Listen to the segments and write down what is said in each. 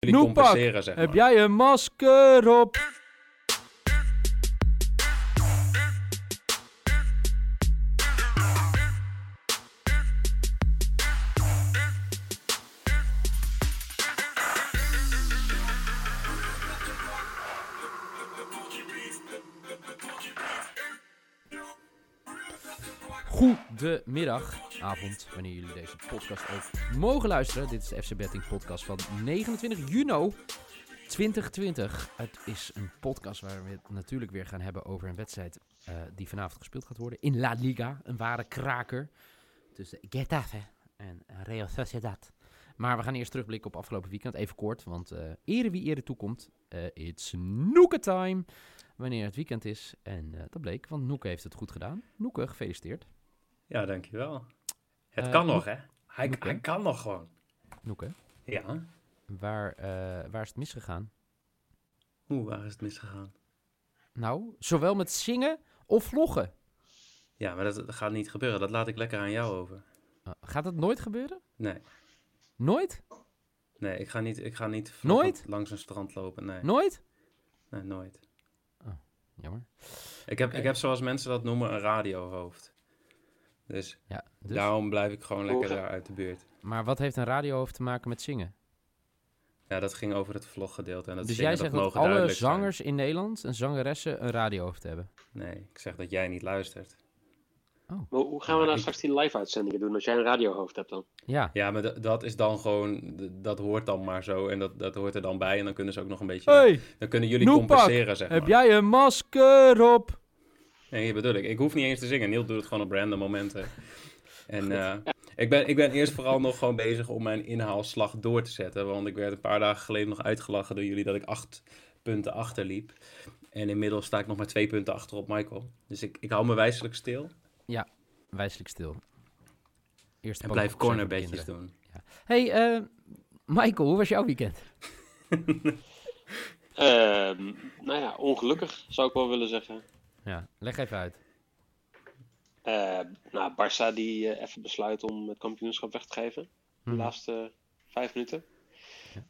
Jullie Noepak, compenseren, zeg maar. heb jij een masker op? Goedemiddag, avond, wanneer jullie deze podcast ook mogen luisteren. Dit is de FC Betting podcast van 29 juni 2020. Het is een podcast waar we het natuurlijk weer gaan hebben over een wedstrijd eh, die vanavond gespeeld gaat worden in La Liga. Een ware kraker tussen Getafe en Real Sociedad. Maar we gaan eerst terugblikken op afgelopen weekend, even kort, want eh ere wie ere toekomt. eh it's Noeke time, wanneer het weekend is. En dat bleek, want Noeke heeft het goed gedaan. Noeke, gefeliciteerd. Ja, dankjewel. Het Eh, kan nog, hè? Hij, Noek, hè? hij kan nog gewoon. Noeke, Ja. waar, eh, waar is het misgegaan? Hoe, waar is het misgegaan? Nou, zowel met zingen of vloggen. Ja, maar dat, dat gaat niet gebeuren. Dat laat ik lekker aan jou over. Uh, gaat dat nooit gebeuren? Nee, Nooit? nee, ik ga niet, ik ga niet Nooit? langs een strand lopen. Nee, Nooit? nee nooit. Jammer. Ik heb, ik heb, zoals mensen dat noemen, een radiohoofd. Dus, Ja, dus. daarom blijf ik gewoon lekker daar uit de buurt. Maar wat heeft een radiohoofd te maken met zingen? Ja, dat ging over het vloggedeelte. En dat dus zingen, jij zegt dat mogen alle zijn. zangers in Nederland en zangeressen een radiohoofd hebben? Nee, ik zeg dat jij niet luistert. Maar hoe gaan we nou straks die live-uitzendingen doen als jij een radiohoofd hebt dan? Ja. Ja, maar dat- is dan gewoon, dat hoort dan maar zo. En dat, dat hoort er dan bij. En dan kunnen ze ook nog een beetje, Hey, dan kunnen jullie Noepak, compenseren, zeg heb maar. jij een masker op? Nee, bedoel ik. Ik hoef niet eens te zingen. Niel doet het gewoon op random momenten. En eh, ik, ben, ik ben eerst vooral nog gewoon bezig om mijn inhaalslag door te zetten. Want ik werd een paar dagen geleden nog uitgelachen door jullie dat ik acht punten achterliep. En inmiddels sta ik nog maar twee punten achter op Michael. Dus ik, ik hou me wijselijk stil. Wijselijk stil. Eerst En blijf cornerbedjes doen. Hey, eh, Michael, hoe was jouw weekend? Ehm, nou ja, ongelukkig zou ik wel willen zeggen. Ja, leg even uit. Eh, nou, Barça die eh, even besluit om het kampioenschap weg te geven. De Mhm. laatste vijf minuten.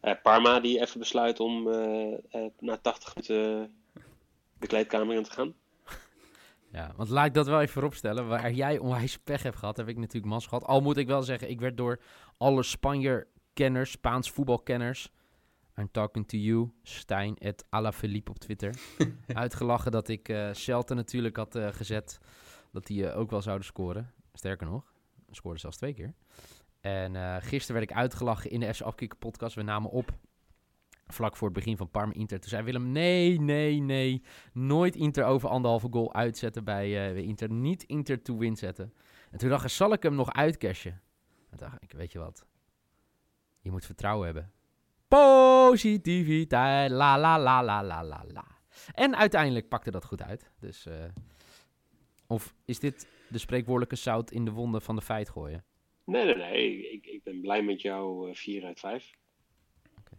Eh, Parma die even besluit om eh, eh, na 80 minuten de kleedkamer in te gaan. Ja, want laat ik dat wel even vooropstellen. Waar jij onwijs pech hebt gehad, heb ik natuurlijk mas gehad. Al moet ik wel zeggen, ik werd door alle Spanje-kenners, Spaans voetbalkenners... I'm talking to you, Stijn, at Alaphilippe op Twitter. uitgelachen dat ik eh Celta natuurlijk had gezet. Dat die eh, ook wel zouden scoren. Sterker nog, scoorden zelfs twee keer. En eh, gisteren werd ik uitgelachen in de FC Afkikken podcast. We namen op vlak voor het begin van Parma Inter. Toen zei Willem, nee, nee, nee. Nooit Inter over anderhalve goal uitzetten bij, eh, Inter. Niet Inter to win zetten. En toen dacht ik, zal ik hem nog uitcashen? En dacht ik, weet je wat? Je moet vertrouwen hebben. Positiviteit, la la la la la la la. En uiteindelijk pakte dat goed uit. Dus, of is dit de spreekwoordelijke zout in de wonden van de feit gooien? Nee, nee, nee. Ik, ik ben blij met jou eh 4 uit 5. Oké.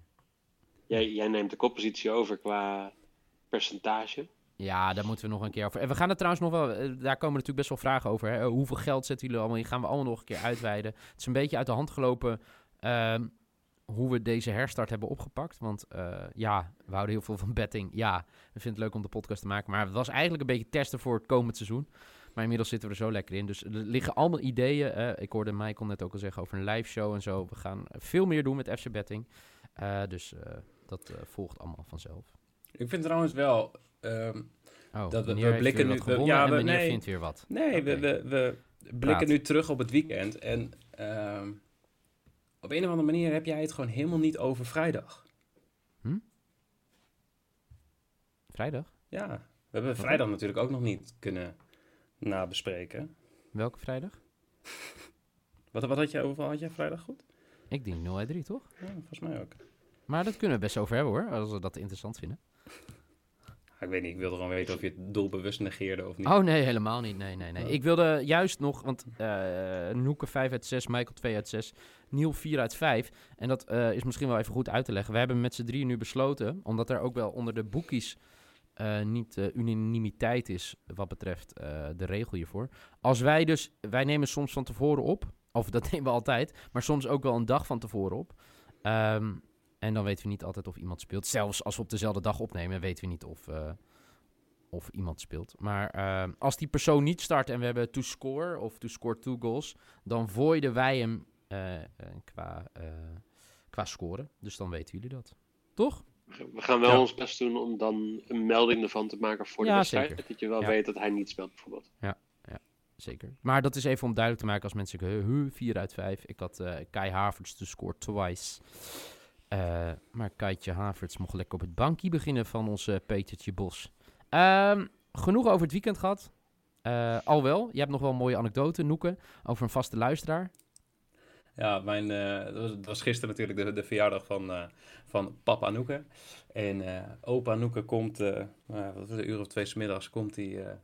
Jij, jij neemt de koppositie over qua percentage. Ja, daar moeten we nog een keer over. En we gaan er trouwens nog wel. eh, Daar komen natuurlijk best wel vragen over. Hè? Hoeveel geld zetten jullie allemaal? Die gaan we allemaal nog een keer uitweiden. Het is een beetje uit de hand gelopen. ehm, hoe we deze herstart hebben opgepakt. Want eh, ja, we houden heel veel van betting. Ja, we vinden het leuk om de podcast te maken. Maar het was eigenlijk een beetje testen voor het komend seizoen. Maar inmiddels zitten we er zo lekker in. Dus er liggen allemaal ideeën. ik hoorde Michael net ook al zeggen over een live show en zo. We gaan veel meer doen met FC Betting. Eh, dus eh, dat volgt allemaal vanzelf. Ik vind trouwens wel... ehm, Oh, Dat we- we blikken nu- wat we- ja, we- nee. vindt weer wat. Nee, we, we, we blikken Praat. nu terug op het weekend. En ehm, op een of andere manier heb jij het gewoon helemaal niet over vrijdag. Vrijdag? Ja, we hebben vrijdag natuurlijk ook nog niet kunnen nabespreken. Welke vrijdag? Wat, wat had jij overal? Had jij vrijdag goed? Ik denk 0 uit 3, toch? Ja, volgens mij ook. Maar dat kunnen we best over hebben hoor, als we dat interessant vinden. Ik weet niet, ik wilde gewoon weten of je het doelbewust negeerde of niet. Oh nee, helemaal niet. Nee, nee, nee. Ik wilde juist nog, want uh, Noeke 5 uit 6, Michael 2 uit 6, Niel 4 uit 5. En dat uh, is misschien wel even goed uit te leggen. We hebben met z'n drieën nu besloten, omdat er ook wel onder de boekies uh, niet unanimiteit is wat betreft de regel hiervoor. Als wij dus, wij nemen soms van tevoren op, of dat nemen we altijd, maar soms ook wel een dag van tevoren op. Um, en dan weten we niet altijd of iemand speelt. Zelfs als we op dezelfde dag opnemen, weten we niet of, uh, of iemand speelt. Maar uh, als die persoon niet start en we hebben to score of to score two goals, dan voiden wij hem uh, qua, qua scoren. Dus dan weten jullie dat. Toch? We gaan wel ja. ons best doen om dan een melding ervan te maken voor de ja, wedstrijd. Zeker. Dat je wel ja. weet dat hij niet speelt, bijvoorbeeld. Ja, zeker. Maar dat is even om duidelijk te maken als mensen zeggen, huh, 4 uit 5. Ik had Kai Havertz to score twice. Uh, maar Kaitje Havertz mocht lekker op het bankje beginnen van onze Petertje Bos. Um, genoeg over het weekend gehad. Uh, al wel, je hebt nog wel een mooie anekdote, Noeken, over een vaste luisteraar. Ja, mijn, uh, dat, was, gisteren natuurlijk de, de verjaardag van, van papa Noeken. En opa Noeken komt, nou, wat was het, een uur of twee smiddags, komt hij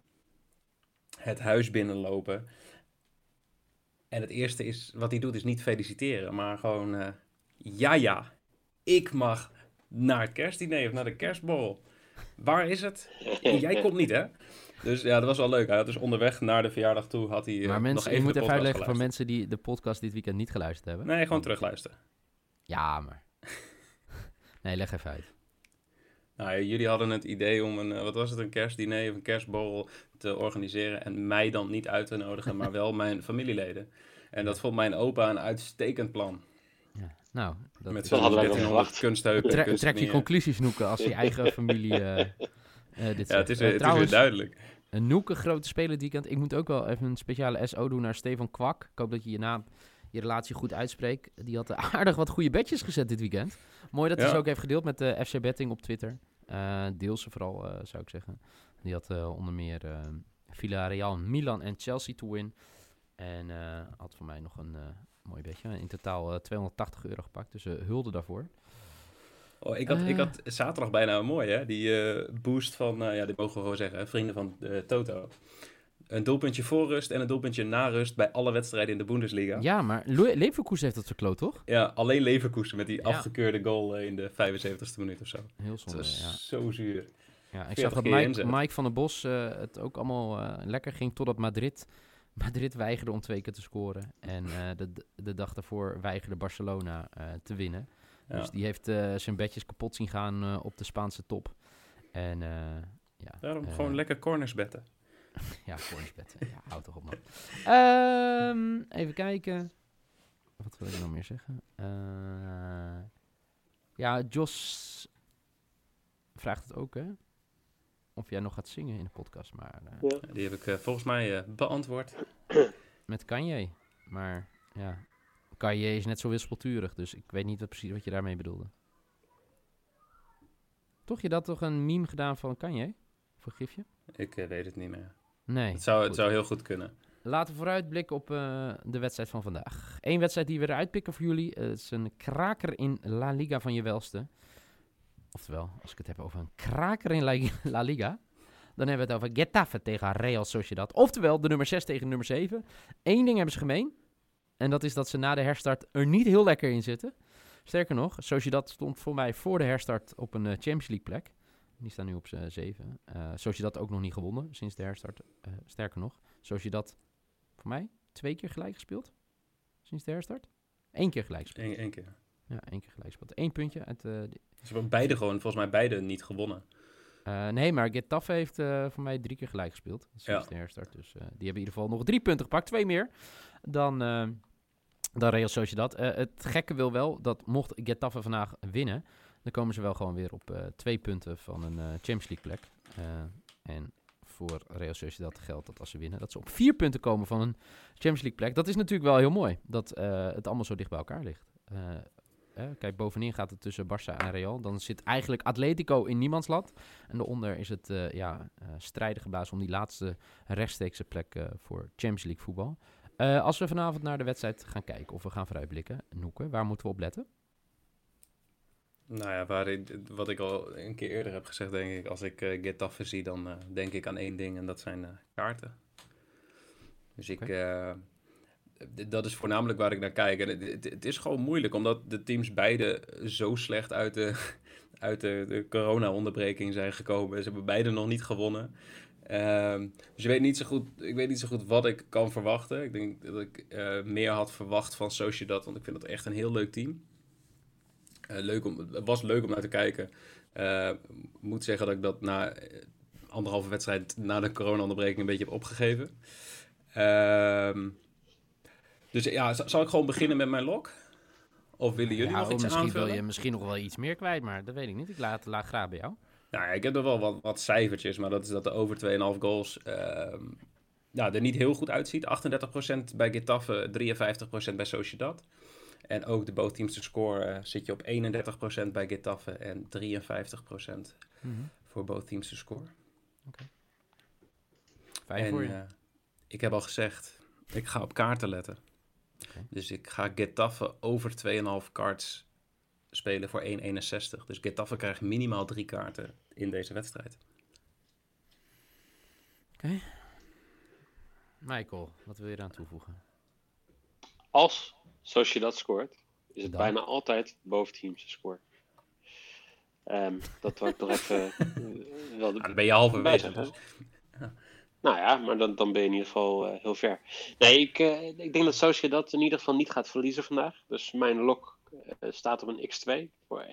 het huis binnenlopen. En het eerste is, wat hij doet is niet feliciteren, maar gewoon, ja ja, ik mag naar het kerstdiner of naar de kerstborrel. Waar is het? Jij komt niet, hè? Dus ja, dat was wel leuk. Hij had dus onderweg naar de verjaardag toe had hij. Maar uh, mensen, nog even je moet even uitleggen voor mensen die de podcast dit weekend niet geluisterd hebben. Nee, gewoon terugluisteren. Ja, maar. nee, leg even uit. Nou, jullie hadden het idee om een, wat was het, een kerstdiner of een kerstborrel te organiseren. En mij dan niet uit te nodigen, maar wel mijn familieleden. En dat vond mijn opa een uitstekend plan. Nou, dat met zo'n 1300 kunstheupen. Tre trek je conclusies, Noeken, als je eigen familie uh, uh, dit Ja, het is, uh, het trouwens, is weer duidelijk. Een Noeken grote speler weekend. Ik moet ook wel even een speciale SO doen naar Stefan Kwak. Ik hoop dat je je naam, je relatie goed uitspreekt. Die had aardig wat goede bedjes gezet dit weekend. Mooi dat hij ja. ze ook heeft gedeeld met de FC Betting op Twitter. deel ze vooral, zou ik zeggen. Die had onder meer Villarreal, Milan en Chelsea to win. En had voor mij nog een mooi beetje. In totaal uh, 280 euro gepakt, dus uh, hulde daarvoor. Oh, ik, had, ik had zaterdag bijna een mooi, hè? Die uh, boost van, ja, dit mogen we gewoon zeggen, vrienden van de Toto. Een doelpuntje voor rust en een doelpuntje na rust bij alle wedstrijden in de Bundesliga. Ja, maar Le Leverkusen heeft dat verkloot, toch? Ja, alleen Leverkusen met die ja. afgekeurde goal in de 75ste minuut of zo. Heel zonde, dat is ja. zo zuur. Ja, ik zag dat Mike, Mike, van der Bos uh, het ook allemaal lekker ging totdat Madrid Madrid weigerde om twee keer te scoren. En uh, de, de dag daarvoor weigerde Barcelona uh, te winnen. Ja. Dus die heeft uh, zijn bedjes kapot zien gaan op de Spaanse top. En ja. Daarom gewoon lekker corners betten. ja, corners betten. ja, houd toch op man. Um, even kijken. Wat wil ik nog meer zeggen? ja, Jos vraagt het ook, hè? Of jij nog gaat zingen in de podcast. Maar, uh, ja. Die heb ik uh, volgens mij uh, beantwoord. Met Kanye. Maar ja, Kanye is net zo wispelturig, dus ik weet niet wat precies wat je daarmee bedoelde. Toch, je dat toch een meme gedaan van Kanye? Voor gifje? Ik weet het niet meer. Nee. Het zou, het zou heel goed kunnen. Laten we vooruitblikken op de wedstrijd van vandaag. Eén wedstrijd die we eruit pikken voor jullie. Het is een kraker in La Liga van je welste. Oftewel, als ik het heb over een kraker in La Liga, dan hebben we het over Getafe tegen Real Sociedad. Oftewel, de nummer 6 tegen nummer 7. Eén ding hebben ze gemeen. En dat is dat ze na de herstart er niet heel lekker in zitten. Sterker nog, Sociedad stond voor mij voor de herstart op een uh, Champions League plek. Die staan nu op 7. Uh, Sociedad ook nog niet gewonnen sinds de herstart. Uh, sterker nog, Sociedad voor mij twee keer gelijk gespeeld. Sinds de herstart. Eén keer gelijk gespeeld. Eén, keer. Ja, één keer gelijk gespeeld. Eén puntje uit... Uh, ze hebben beide gewoon, volgens mij beide niet gewonnen. Uh, nee, maar Getafe heeft uh, voor mij drie keer gelijk gespeeld. Sinds ja. de herstart. Dus die hebben in ieder geval nog drie punten gepakt. Twee meer dan, dan Real Sociedad. het gekke wil wel dat mocht Getafe vandaag winnen... dan komen ze wel gewoon weer op twee punten van een Champions League plek. en voor Real Sociedad geldt dat als ze winnen... dat ze op vier punten komen van een Champions League plek. Dat is natuurlijk wel heel mooi. Dat het allemaal zo dicht bij elkaar ligt. Kijk, bovenin gaat het tussen Barça en Real. Dan zit eigenlijk Atletico in niemands land. En daaronder is het uh, ja, uh, strijden geblazen om die laatste rechtstreekse plek uh, voor Champions League voetbal. als we vanavond naar de wedstrijd gaan kijken of we gaan vooruitblikken, Noeken, waar moeten we op letten? Nou ja, waar ik, wat ik al een keer eerder heb gezegd, denk ik, als ik uh, Getafe zie, dan denk ik aan één ding en dat zijn kaarten. Dus ik, dat is voornamelijk waar ik naar kijk. En het, is gewoon moeilijk, omdat de teams beide zo slecht uit de, uit de, de corona-onderbreking zijn gekomen. Ze hebben beide nog niet gewonnen. Um, dus je weet niet zo goed, ik weet niet zo goed wat ik kan verwachten. Ik denk dat ik meer had verwacht van Sociedad, want ik vind dat echt een heel leuk team. Uh, leuk om, het was leuk om naar te kijken. Uh, moet zeggen dat ik dat na anderhalve wedstrijd na de corona-onderbreking een beetje heb opgegeven. Uh, dus ja, zal ik gewoon beginnen met mijn lok? Of willen jullie ja, nog iets misschien aanvullen? wil je misschien nog wel iets meer kwijt, maar dat weet ik niet. Ik laat, laat graag bij jou. Nou ja, ik heb er wel wat, wat cijfertjes, maar dat is dat de over 2,5 goals nou, er niet heel goed uitziet. 38% bij Getafe, 53% bij Sociedad. En ook de both teams te score uh, zit je op 31% bij Getafe en 53% mm -hmm. voor both teams te score. Okay. Fijn voor je. Uh, ik heb al gezegd, ik ga op kaarten letten. Okay. Dus ik ga Getafe over 2,5 cards spelen voor 1,61. Dus Getafe krijgt minimaal drie kaarten in deze wedstrijd. Oké. Okay. Michael, wat wil je eraan toevoegen? Als zoals je dat scoort, is het Dan. bijna altijd boventeams score. Um, dat wordt toch even. uh, wel de, dan ben je halverwege. Dus. Ja. Nou ja, maar dan, dan ben je in ieder geval uh, heel ver. Nee, ik, uh, ik denk dat Socia dat in ieder geval niet gaat verliezen vandaag. Dus mijn lok staat op een x2 voor 1,50.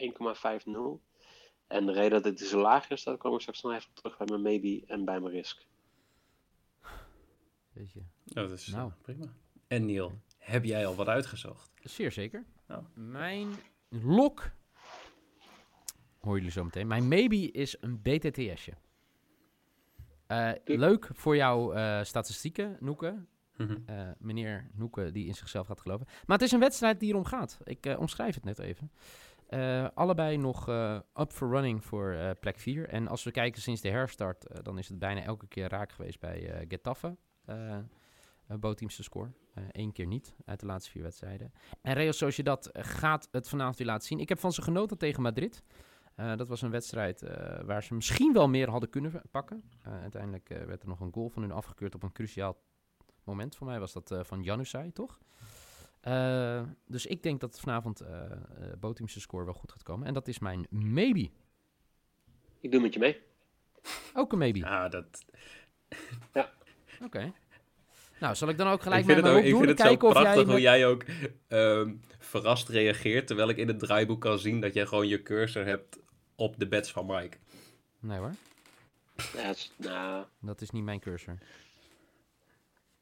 En de reden dat het zo laag is, daar kom ik straks nog even terug bij mijn maybe en bij mijn risk. Weet je. Dat is nou. prima. En Neil, heb jij al wat uitgezocht? Zeer zeker. Oh. Mijn lok. Hoor jullie zo meteen. Mijn maybe is een BTTS'je. Uh, leuk voor jouw uh, statistieken, Noeke. Mm -hmm. uh, meneer Noeke die in zichzelf gaat geloven. Maar het is een wedstrijd die erom gaat. Ik omschrijf het net even. allebei nog up for running voor plek 4. En als we kijken sinds de herstart, dan is het bijna elke keer raak geweest bij Getafe. bootteams te score. Eén keer niet uit de laatste vier wedstrijden. En Real Sociedad gaat het vanavond weer laten zien. Ik heb van ze genoten tegen Madrid. Uh, dat was een wedstrijd uh, waar ze misschien wel meer hadden kunnen pakken. Uh, uiteindelijk werd er nog een goal van hun afgekeurd op een cruciaal moment. Voor mij was dat van Janusai, toch? dus ik denk dat vanavond uh, Botimse score wel goed gaat komen. En dat is mijn maybe. Ik doe met je mee. Ook een maybe. Ja, dat... ja. Oké. Okay. Nou, zal ik dan ook gelijk met het mijn ook, doen? Ik vind het kijken zo prachtig of jij hoe jij ook um, verrast reageert, terwijl ik in het draaiboek kan zien dat jij gewoon je cursor hebt op de bets van Mike. Nee hoor. Ja, is, nou, Dat is niet mijn cursor.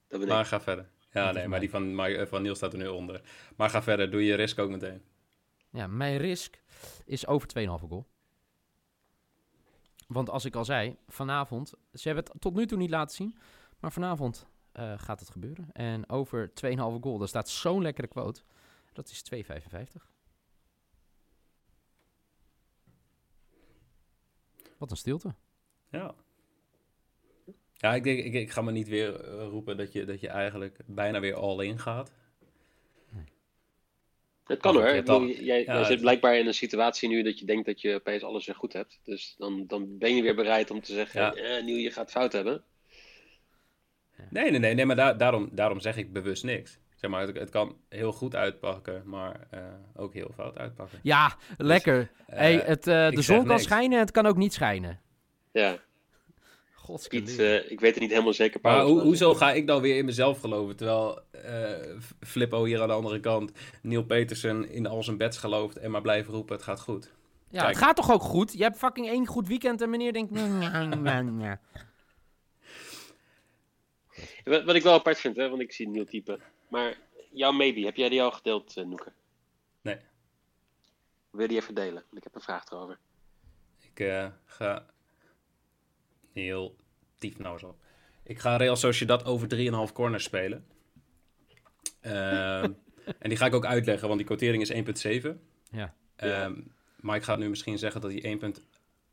dat ben Maar ik. ga verder. Ja, Dat nee, maar die van, Mike- eh, van Niels staat er nu onder. Maar ga verder, doe je risk ook meteen. Ja, mijn risk is over 2,5 goal. Want als ik al zei, vanavond... Ze hebben het tot nu toe niet laten zien. Maar vanavond eh, gaat het gebeuren. En over 2,5 goal, daar staat zo'n lekkere quote. Dat is 2,55. Wat een stilte. Ja. Ja, ik, denk, ik, ik ga me niet weer eh, roepen dat je, dat je eigenlijk bijna weer all in gaat. Het kan hoor. Ik bedoel, jij, ja, zit blijkbaar in een situatie nu dat je denkt dat je opeens alles weer goed hebt. Dus dan, dan ben je weer bereid om te zeggen, Ja. eh, Niel, je gaat fout hebben. Nee, nee, nee, nee maar daar daarom, daarom zeg ik bewust niks. Zeg maar, het, het kan heel goed uitpakken, maar eh, ook heel fout uitpakken. Ja, lekker. eh, hey, het, eh, de zon kan niks. schijnen en het kan ook niet schijnen. Ja, iets, ik weet het niet helemaal zeker. Maar hoezo ga ik dan weer in mezelf geloven? Terwijl eh, Flippo hier aan de andere kant, Neil Petersen in al zijn bets gelooft en maar blijven roepen, het gaat goed. Ja, Kijk. het gaat toch ook goed? Je hebt fucking één goed weekend en meneer denkt... "Nee, nee, nee, nee." Wat, wat ik wel apart vind, hè, want ik zie een nieuw type. Maar jouw maybe, heb jij die al gedeeld, uh, Noeke? Nee. Wil je die even delen? Want Ik heb een vraag erover. Ik eh, ga heel tief nou eens op. Ik ga Real Sociedad over 3,5 corners spelen. Ehm, en die ga ik ook uitleggen, want die quotering is 1,7. Ja. Ehm, maar ik ga nu misschien zeggen dat die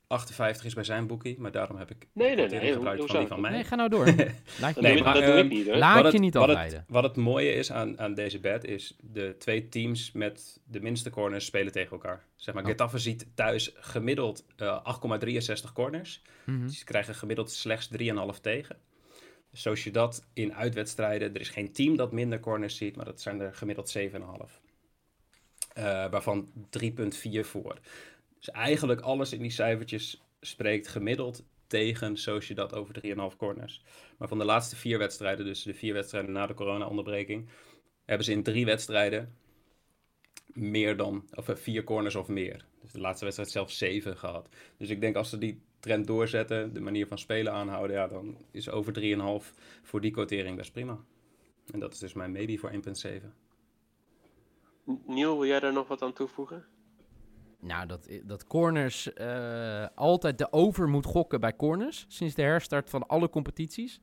58 is bij zijn boekie, maar daarom heb ik Nee, nee, nee, gebruikt van die van mij. Nee, ga nou door. Lijkt Dat, Nee, me- doe, maar, dat doe ik niet hoor. Laat je het- niet wat het- afleiden. Wat het mooie is aan, aan deze bet is, de twee teams met de minste corners spelen tegen elkaar. Zeg maar, Oh. Getafe ziet thuis gemiddeld eh 8,63 corners. Mhm. Dus ze krijgen gemiddeld slechts 3,5 tegen. Zoals je dat in uitwedstrijden, er is geen team dat minder corners ziet, maar dat zijn er gemiddeld 7,5. Eh waarvan 3,4 voor. Dus eigenlijk alles in die cijfertjes spreekt gemiddeld tegen Sociedad over 3,5 corners. Maar van de laatste vier wedstrijden, dus de vier wedstrijden na de corona-onderbreking, hebben ze in drie wedstrijden meer dan, of eh, vier corners of meer. Dus de laatste wedstrijd zelfs zeven gehad. Dus ik denk als ze die trend doorzetten, de manier van spelen aanhouden, ja, dan is over 3,5 voor die quotering best prima. En dat is dus mijn maybe voor 1,7. Niel, wil jij daar nog wat aan toevoegen? Nou, dat, dat corners eh, altijd de over moet gokken bij corners. Sinds de herstart van alle competities.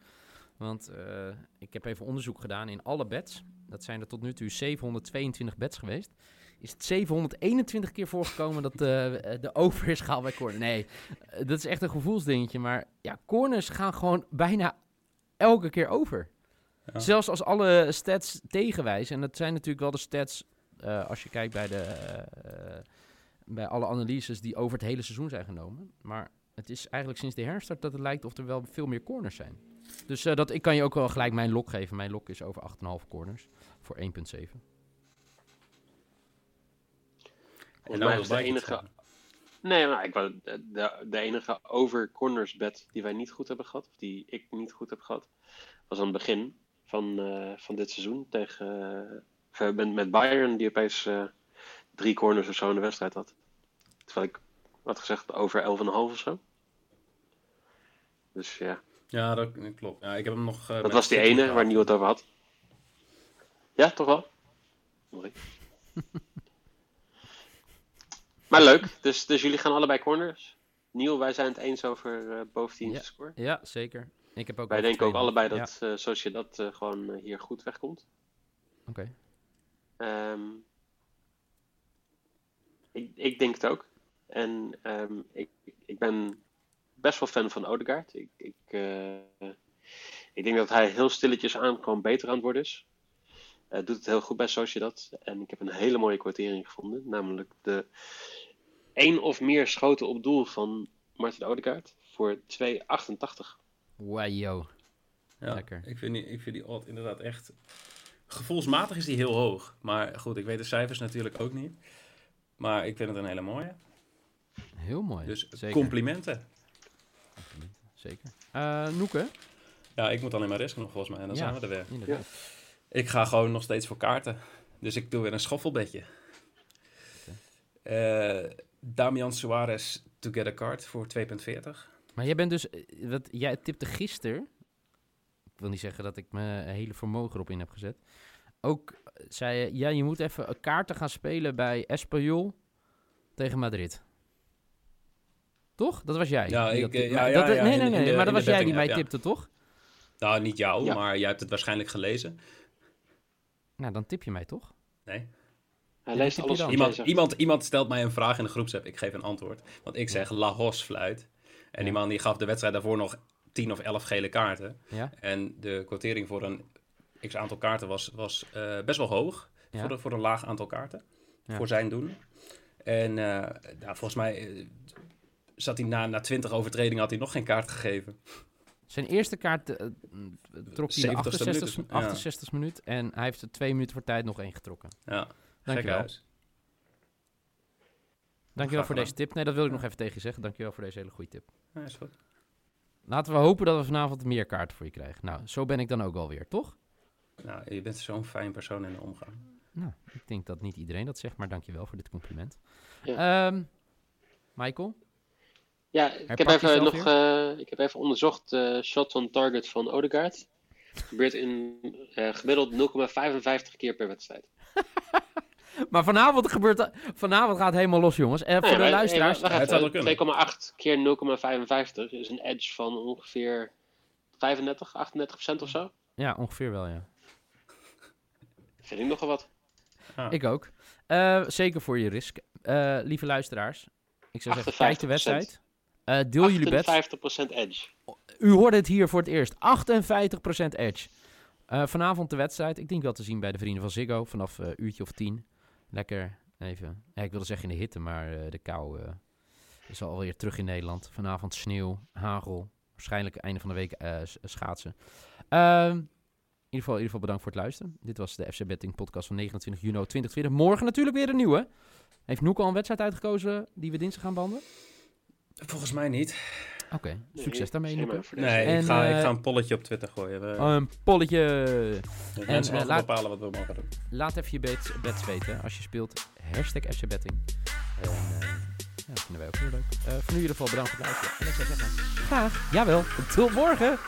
Want eh, ik heb even onderzoek gedaan in alle bets. Dat zijn er tot nu toe 722 bets geweest. Is het 721 keer voorgekomen dat de, de over is gehaald bij corners? Nee, eh, dat is echt een gevoelsdingetje. Maar ja, corners gaan gewoon bijna elke keer over. Ja. Zelfs als alle stats tegenwijzen. En dat zijn natuurlijk wel de stats eh, als je kijkt bij de... bij alle analyses die over het hele seizoen zijn genomen. Maar het is eigenlijk sinds de herstart dat het lijkt of er wel veel meer corners zijn. Dus eh, dat, ik kan je ook wel gelijk mijn lok geven. Mijn lok is over 8,5 corners voor 1,7. Volgens mij was de enige... Nee, maar ik wou, de, de, enige over corners bet die wij niet goed hebben gehad, of die ik niet goed heb gehad, was aan het begin van, eh, van dit seizoen tegen uh, met, met Bayern, die opeens uh, drie corners of zo in de wedstrijd had. Terwijl ik had gezegd over 11,5 of zo. Dus ja. Ja, dat klopt. Ja, ik heb hem nog. Uh, dat was die ene waar Niel het over had. Ja, toch wel? Mooi. maar leuk, dus, dus jullie gaan allebei corners. Niel, wij zijn het eens over uh, boventeams ja. score. Ja, zeker. Ik heb ook wij denken ook allebei dat, ja. uh, zoals je dat uh, gewoon hier goed wegkomt. Oké. Okay. Um, ik, ik, denk het ook. En um, ik, ik ben best wel fan van Odegaard. Ik, ik, uh, ik denk dat hij heel stilletjes aan gewoon beter aan het worden is. Uh, doet het heel goed bij Sociedad. En ik heb een hele mooie kwartering gevonden. Namelijk de één of meer schoten op doel van Martin Odegaard. Voor 2,88. Wow. Ja, Lekker. Ik vind, die, ik vind die odd inderdaad echt... Gevoelsmatig is die heel hoog. Maar goed, ik weet de cijfers natuurlijk ook niet. Maar ik vind het een hele mooie. Heel mooi. Dus Zeker. complimenten. complimenten. Zeker. Uh, Noeke? Ja, ik moet alleen maar risken nog volgens mij. En dan ja, zijn we er weer. Inderdaad. Ik ga gewoon nog steeds voor kaarten. Dus ik doe weer een schoffelbedje. Okay. Uh, Damian Suarez to get a card voor 2,40. Maar jij bent dus... Wat, jij tipte gisteren... Ik wil niet zeggen dat ik mijn hele vermogen erop in heb gezet. Ook zei je... Ja, je moet even kaarten gaan spelen bij Espanyol tegen Madrid. Toch? Dat was jij. Ja, ik, dat, ja, ja, dat, ja, nee, nee, nee. De, maar dat was jij die mij ja. tipte, toch? Nou, niet jou, ja. maar jij hebt het waarschijnlijk gelezen. Nou, dan tip je mij toch? Nee. Hij leest alles iemand, iemand, iemand stelt mij een vraag in de groepsapp. Ik geef een antwoord. Want ik zeg La Hos fluit. En die man die gaf de wedstrijd daarvoor nog 10 of 11 gele kaarten. Ja. En de quotering voor een x aantal kaarten was, was uh, best wel hoog. Ja. Voor, de, voor een laag aantal kaarten. Ja. Voor zijn doen. En uh, nou, volgens mij uh, zat hij na, na 20 overtredingen had hij nog geen kaart gegeven. Zijn eerste kaart uh, trok hij in de 68, minuut, 68 ja. minuut. En hij heeft er twee minuten voor tijd nog één getrokken. Ja, dankjewel. Dankjewel voor deze tip. Nee, dat wil ik nog even tegen je zeggen. Dankjewel voor deze hele goede tip. Ja, is goed. Laten we hopen dat we vanavond meer kaarten voor je krijgen. Nou, zo ben ik dan ook alweer, toch? Nou, je bent zo'n fijn persoon in de omgang. Nou, ik denk dat niet iedereen dat zegt, maar dankjewel voor dit compliment. Ja. Um, Michael? Ja, ik heb, even nog, uh, ik heb even onderzocht uh, shot on target van Odegaard. gebeurt in uh, gemiddeld 0,55 keer per wedstrijd. maar vanavond, gebeurt, vanavond gaat het helemaal los, jongens. En voor de luisteraars... Nee, 2,8 keer 0,55 is een edge van ongeveer 35, 38 procent of zo. Ja, ongeveer wel, ja. Vind ik nogal wat. Ah. Ik ook. Uh, zeker voor je risk. Uh, lieve luisteraars, ik zou zeggen, kijk de wedstrijd. Eh, deel jullie bets. 58% edge. U hoorde het hier voor het eerst. 58% edge. Eh, vanavond de wedstrijd. Ik denk wel te zien bij de vrienden van Ziggo. Vanaf uh, uurtje of tien. Lekker even. Ja, ik wilde zeggen in de hitte, maar uh, de kou is alweer terug in Nederland. Vanavond sneeuw, hagel. Waarschijnlijk einde van de week schaatsen. Ehm, in, ieder geval, in ieder geval bedankt voor het luisteren. Dit was de FC Betting podcast van 29 juni 2020. Morgen natuurlijk weer een nieuwe. Heeft Noek al een wedstrijd uitgekozen die we dinsdag gaan behandelen? Volgens mij niet. Oké, succes daarmee, Noeke. Nee, en, ik, ga, uh, ik ga een polletje op Twitter gooien. We, een polletje. en, mensen mogen laat, bepalen wat we mogen doen. Laat even je bets, bets weten als je speelt. Hashtag FC Betting. En uh, ja, dat vinden wij ook heel leuk. Uh, voor nu in ieder geval bedankt voor het luisteren. En ik zou zeggen, graag, jawel, tot morgen.